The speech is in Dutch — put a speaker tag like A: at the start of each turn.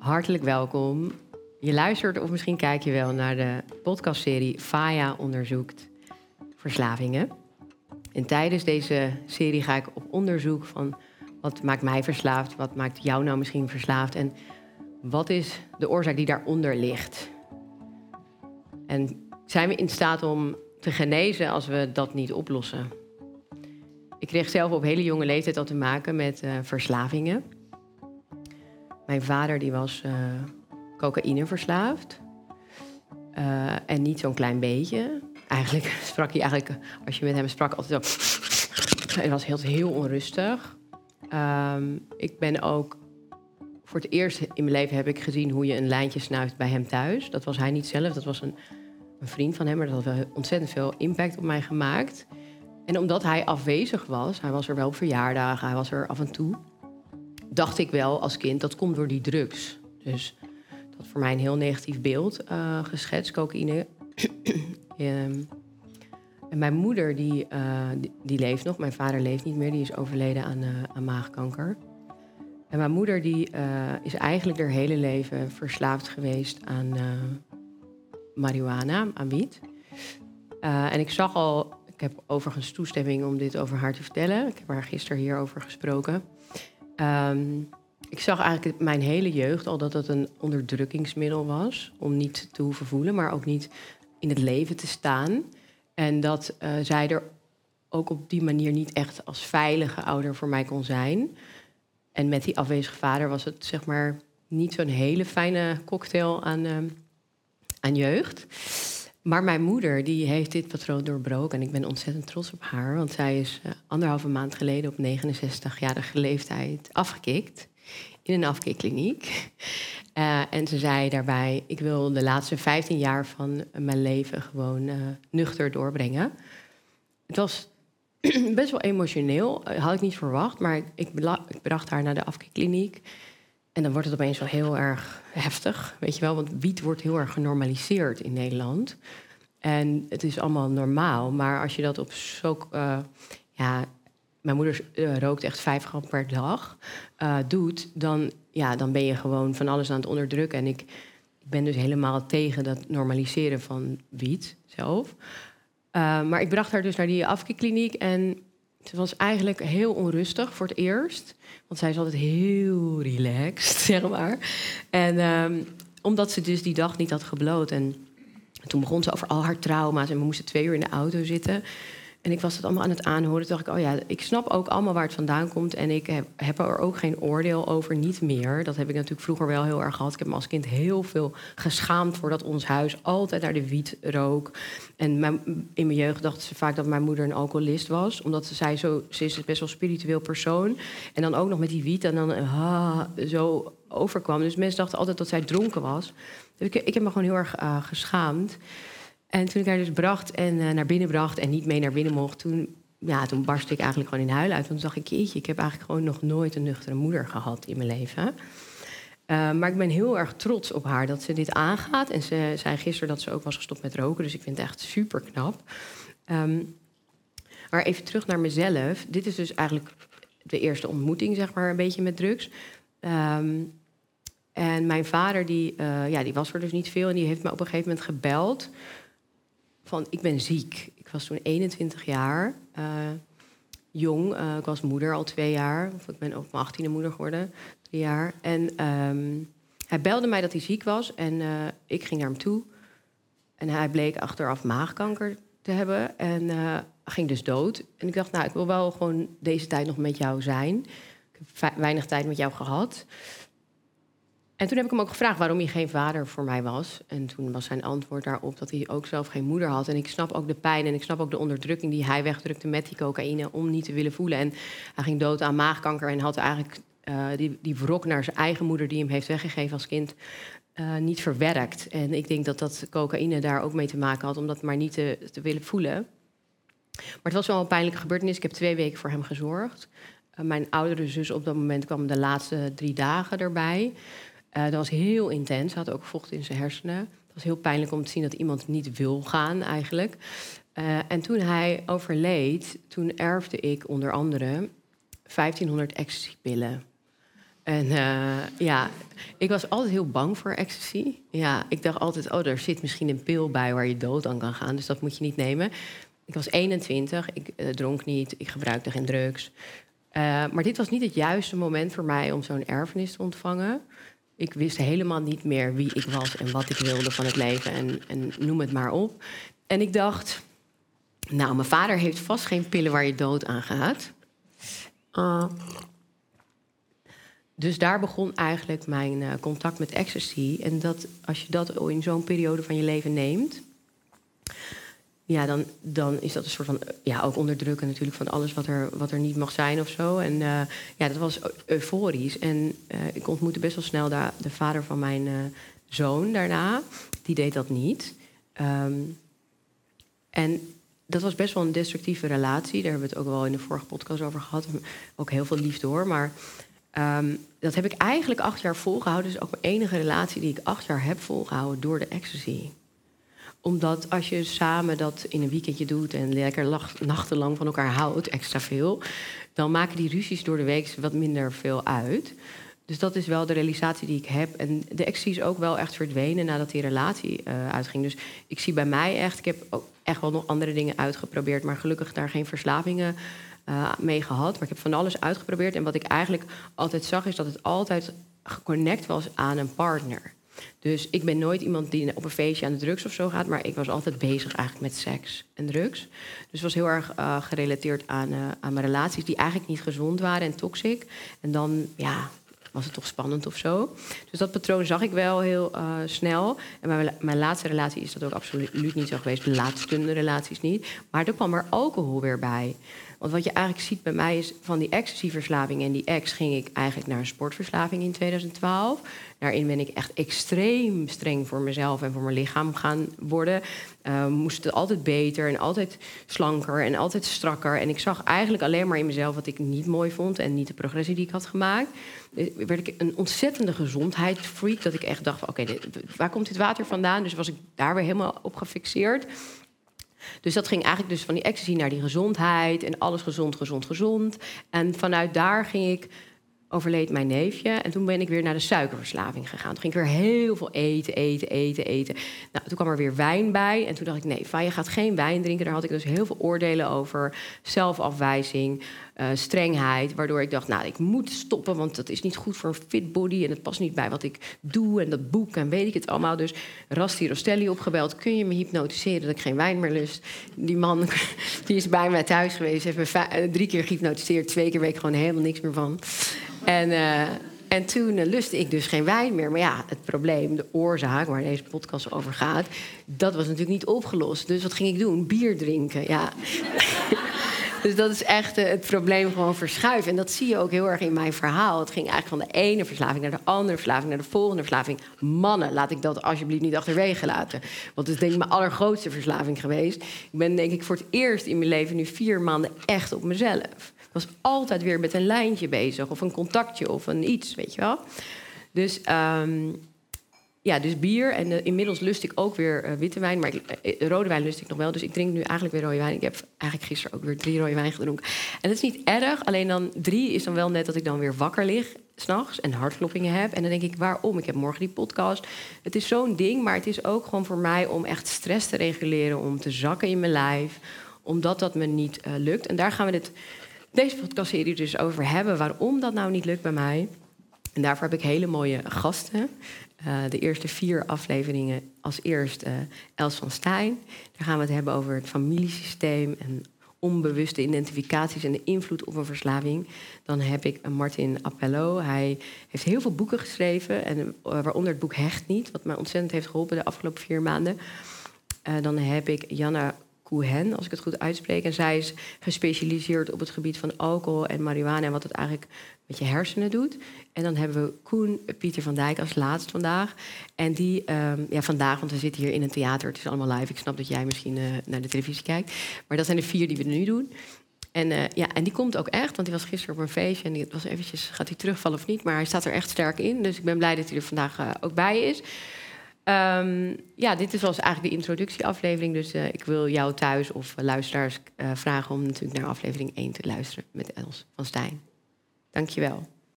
A: Hartelijk welkom. Je luistert of misschien kijk je wel naar de podcastserie Faya onderzoekt verslavingen. En tijdens deze serie ga ik op onderzoek van wat maakt mij verslaafd, wat maakt jou nou misschien verslaafd en wat is de oorzaak die daaronder ligt. En zijn we in staat om te genezen als we dat niet oplossen? Ik kreeg zelf op hele jonge leeftijd al te maken met uh, verslavingen. Mijn vader die was uh, cocaïne verslaafd. Uh, en niet zo'n klein beetje. Eigenlijk sprak hij eigenlijk, als je met hem sprak, altijd zo. Hij was heel, heel onrustig. Um, ik ben ook voor het eerst in mijn leven heb ik gezien hoe je een lijntje snuift bij hem thuis. Dat was hij niet zelf, dat was een, een vriend van hem, maar dat had wel ontzettend veel impact op mij gemaakt. En omdat hij afwezig was, hij was er wel op verjaardagen, hij was er af en toe, dacht ik wel als kind dat komt door die drugs. Dus dat voor mij een heel negatief beeld uh, geschetst, cocaïne. um, en mijn moeder, die, uh, die, die, leeft nog. Mijn vader leeft niet meer, die is overleden aan, uh, aan maagkanker. En mijn moeder die, is eigenlijk haar hele leven verslaafd geweest aan marihuana, aan wiet. en ik zag al ik heb overigens toestemming om dit over haar te vertellen. Ik heb haar gisteren hierover gesproken. Um, ik zag eigenlijk mijn hele jeugd al dat het een onderdrukkingsmiddel was. Om niet te hoeven voelen, maar ook niet in het leven te staan. En dat uh, zij er ook op die manier niet echt als veilige ouder voor mij kon zijn. En met die afwezige vader was het zeg maar niet zo'n hele fijne cocktail aan, uh, aan jeugd. Maar mijn moeder die heeft dit patroon doorbroken en ik ben ontzettend trots op haar. Want zij is uh, anderhalve maand geleden op 69-jarige leeftijd afgekikt in een afkikkliniek. Uh, en ze zei daarbij: Ik wil de laatste 15 jaar van mijn leven gewoon uh, nuchter doorbrengen. Het was best wel emotioneel, had ik niet verwacht, maar ik, ik bracht haar naar de afkikkliniek. En dan wordt het opeens wel heel erg heftig, weet je wel, want wiet wordt heel erg genormaliseerd in Nederland. En het is allemaal normaal, maar als je dat op zo. Uh, ja, mijn moeder uh, rookt echt vijf gram per dag, uh, doet, dan, ja, dan ben je gewoon van alles aan het onderdrukken. En ik, ik ben dus helemaal tegen dat normaliseren van wiet zelf. maar ik bracht haar dus naar die afkikkliniek en ze was eigenlijk heel onrustig voor het eerst. Want zij is altijd heel relaxed, zeg maar. En um, omdat ze dus die dag niet had gebloot. En toen begon ze over al haar trauma's. En we moesten twee uur in de auto zitten. En ik was het allemaal aan het aanhoren. Toen dacht ik, oh ja, ik snap ook allemaal waar het vandaan komt. En ik heb, heb, er ook geen oordeel over, niet meer. Dat heb ik natuurlijk vroeger wel heel erg gehad. Ik heb me als kind heel veel geschaamd voordat ons huis altijd naar de wiet rook. En mijn, in mijn jeugd dachten ze vaak dat mijn moeder een alcoholist was. Omdat ze zei, zo, ze is best wel spiritueel persoon. En dan ook nog met die wiet en dan ah, zo overkwam. Dus mensen dachten altijd dat zij dronken was. Dus ik, ik heb me gewoon heel erg uh, geschaamd. En toen ik haar dus bracht en uh, naar binnen bracht en niet mee naar binnen mocht, toen, ja, toen barstte ik eigenlijk gewoon in huil uit. Want toen dacht ik, jeetje, ik heb eigenlijk gewoon nog nooit een nuchtere moeder gehad in mijn leven. Uh, maar ik ben heel erg trots op haar dat ze dit aangaat. En ze zei gisteren dat ze ook was gestopt met roken. Dus ik vind het echt super knap. Um, maar even terug naar mezelf. Dit is dus eigenlijk de eerste ontmoeting, zeg maar, een beetje met drugs. Um, en mijn vader, die, uh, ja, die was er dus niet veel. En die heeft me op een gegeven moment gebeld van ik ben ziek. Ik was toen 21 jaar, uh, jong. Uh, ik was moeder al twee jaar. Of ik ben op mijn 18e moeder geworden, drie jaar. En um, hij belde mij dat hij ziek was en uh, ik ging naar hem toe. En hij bleek achteraf maagkanker te hebben en ging dus dood. En ik dacht, nou, ik wil wel gewoon deze tijd nog met jou zijn. Ik heb weinig tijd met jou gehad. En toen heb ik hem ook gevraagd waarom hij geen vader voor mij was. En toen was zijn antwoord daarop dat hij ook zelf geen moeder had. En ik snap ook de pijn en ik snap ook de onderdrukking die hij wegdrukte met die cocaïne om niet te willen voelen. En hij ging dood aan maagkanker en had eigenlijk uh, die, die wrok naar zijn eigen moeder die hem heeft weggegeven als kind. Uh, niet verwerkt. En ik denk dat dat cocaïne daar ook mee te maken had, om dat maar niet te, willen voelen. Maar het was wel een pijnlijke gebeurtenis. Ik heb twee weken voor hem gezorgd. Uh, mijn oudere zus op dat moment kwam de laatste drie dagen erbij. Uh, dat was heel intens. Hij had ook vocht in zijn hersenen. Het was heel pijnlijk om te zien dat iemand niet wil gaan eigenlijk. Uh, en toen hij overleed, toen erfde ik onder andere 1500 ecstasypillen. En uh, ja, ik was altijd heel bang voor ecstasy. Ja, ik dacht altijd, oh, er zit misschien een pil bij waar je dood aan kan gaan. Dus dat moet je niet nemen. Ik was 21, ik dronk niet, ik gebruikte geen drugs. Maar dit was niet het juiste moment voor mij om zo'n erfenis te ontvangen. Ik wist helemaal niet meer wie ik was en wat ik wilde van het leven en, en noem het maar op. En ik dacht, nou, mijn vader heeft vast geen pillen waar je dood aan gaat. Uh, dus daar begon eigenlijk mijn uh, contact met ecstasy. En dat, als je dat in zo'n periode van je leven neemt, ja, dan, dan is dat een soort van, ja, ook onderdrukken natuurlijk van alles wat er, wat er niet mag zijn of zo. En uh, ja, dat was euforisch. En uh, ik ontmoette best wel snel de, de vader van mijn uh, zoon daarna. Die deed dat niet. Um, en dat was best wel een destructieve relatie. Daar hebben we het ook wel in de vorige podcast over gehad. Ook heel veel liefde hoor. Maar um, dat heb ik eigenlijk acht jaar volgehouden. Dus ook mijn enige relatie die ik acht jaar heb volgehouden door de ecstasy omdat als je samen dat in een weekendje doet en lekker nachtenlang van elkaar houdt, extra veel, dan maken die ruzies door de week wat minder veel uit. Dus dat is wel de realisatie die ik heb. En de ecstasy is ook wel echt verdwenen nadat die relatie uh, uitging. Dus ik zie bij mij echt, ik heb ook echt wel nog andere dingen uitgeprobeerd, maar gelukkig daar geen verslavingen uh, mee gehad. Maar ik heb van alles uitgeprobeerd. En wat ik eigenlijk altijd zag, is dat het altijd geconnect was aan een partner. Dus ik ben nooit iemand die op een feestje aan de drugs of zo gaat, maar ik was altijd bezig eigenlijk met seks en drugs. Dus was heel erg uh, gerelateerd aan, uh, aan mijn relaties die eigenlijk niet gezond waren en toxic. En dan, ja, was het toch spannend of zo. Dus dat patroon zag ik wel heel uh, snel. En mijn, mijn, laatste relatie is dat ook absoluut niet zo geweest. De laatste relaties niet. Maar er kwam er alcohol weer bij. Want wat je eigenlijk ziet bij mij is van die ecstasy-verslaving en die ex ging ik eigenlijk naar een sportverslaving in 2012. Daarin ben ik echt extreem streng voor mezelf en voor mijn lichaam gaan worden. Uh, moest het altijd beter en altijd slanker en altijd strakker. En ik zag eigenlijk alleen maar in mezelf wat ik niet mooi vond en niet de progressie die ik had gemaakt. Dus werd ik een ontzettende gezondheidsfreak. Dat ik echt dacht: oké, waar komt dit water vandaan? Dus was ik daar weer helemaal op gefixeerd. Dus dat ging eigenlijk dus van die ecstasy naar die gezondheid en alles gezond, gezond, gezond. En vanuit daar ging ik overleed mijn neefje. En toen ben ik weer naar de suikerverslaving gegaan. Toen ging ik weer heel veel eten, eten, eten, eten. Nou, toen kwam er weer wijn bij. En toen dacht ik, nee, van je gaat geen wijn drinken. Daar had ik dus heel veel oordelen over. Zelfafwijzing, uh, strengheid. Waardoor ik dacht, nou, ik moet stoppen. Want dat is niet goed voor een fit body. En het past niet bij wat ik doe. En dat boek en weet ik het allemaal. Dus Rasti Rostelli opgebeld. Kun je me hypnotiseren dat ik geen wijn meer lust? Die man die is bij mij thuis geweest. Heeft me eh, drie keer gehypnotiseerd. Twee keer weet ik gewoon helemaal niks meer van. En, uh, en toen uh, lustte ik dus geen wijn meer. Maar ja, het probleem, de oorzaak waar deze podcast over gaat, dat was natuurlijk niet opgelost. Dus wat ging ik doen? Bier drinken. Ja. dus dat is echt uh, het probleem gewoon verschuiven. En dat zie je ook heel erg in mijn verhaal. Het ging eigenlijk van de ene verslaving naar de andere verslaving, naar de volgende verslaving. Mannen, laat ik dat alsjeblieft niet achterwege laten. Want het is denk ik mijn allergrootste verslaving geweest. Ik ben denk ik voor het eerst in mijn leven nu vier maanden echt op mezelf was altijd weer met een lijntje bezig. Of een contactje of een iets, weet je wel. Dus, um, ja, dus bier. En uh, inmiddels lust ik ook weer uh, witte wijn. Maar uh, rode wijn lust ik nog wel. Dus ik drink nu eigenlijk weer rode wijn. Ik heb eigenlijk gisteren ook weer drie rode wijn gedronken. En dat is niet erg. Alleen dan drie is dan wel net dat ik dan weer wakker lig s'nachts en hartkloppingen heb. En dan denk ik, waarom? Ik heb morgen die podcast. Het is zo'n ding, maar het is ook gewoon voor mij om echt stress te reguleren, om te zakken in mijn lijf, omdat dat me niet lukt. En daar gaan we het deze podcastserie dus over hebben. Waarom dat nou niet lukt bij mij. En daarvoor heb ik hele mooie gasten. Uh, de eerste vier afleveringen als eerst uh, Els van Stijn. Daar gaan we het hebben over het familiesysteem en onbewuste identificaties en de invloed op een verslaving. Dan heb ik Martin Appello. Hij heeft heel veel boeken geschreven, en, waaronder het boek Hecht niet, wat mij ontzettend heeft geholpen de afgelopen vier maanden. dan heb ik Janna Cohen, als ik het goed uitspreek. En zij is gespecialiseerd op het gebied van alcohol en marihuana en wat het eigenlijk met je hersenen doet. En dan hebben we Koen Pieter van Dijk als laatst vandaag. En die, um, ja, vandaag, want we zitten hier in een theater, het is allemaal live. Ik snap dat jij misschien uh, naar de televisie kijkt. Maar dat zijn de vier die we nu doen. En, uh, ja, en die komt ook echt, want die was gisteren op een feestje en die was eventjes, gaat hij terugvallen of niet? Maar hij staat er echt sterk in, dus ik ben blij dat hij er vandaag ook bij is. Um, ja, dit is was eigenlijk de introductieaflevering. Dus uh, ik wil jou thuis of uh, luisteraars uh, vragen om natuurlijk naar aflevering 1 te luisteren met Els van Stijn. Dankjewel.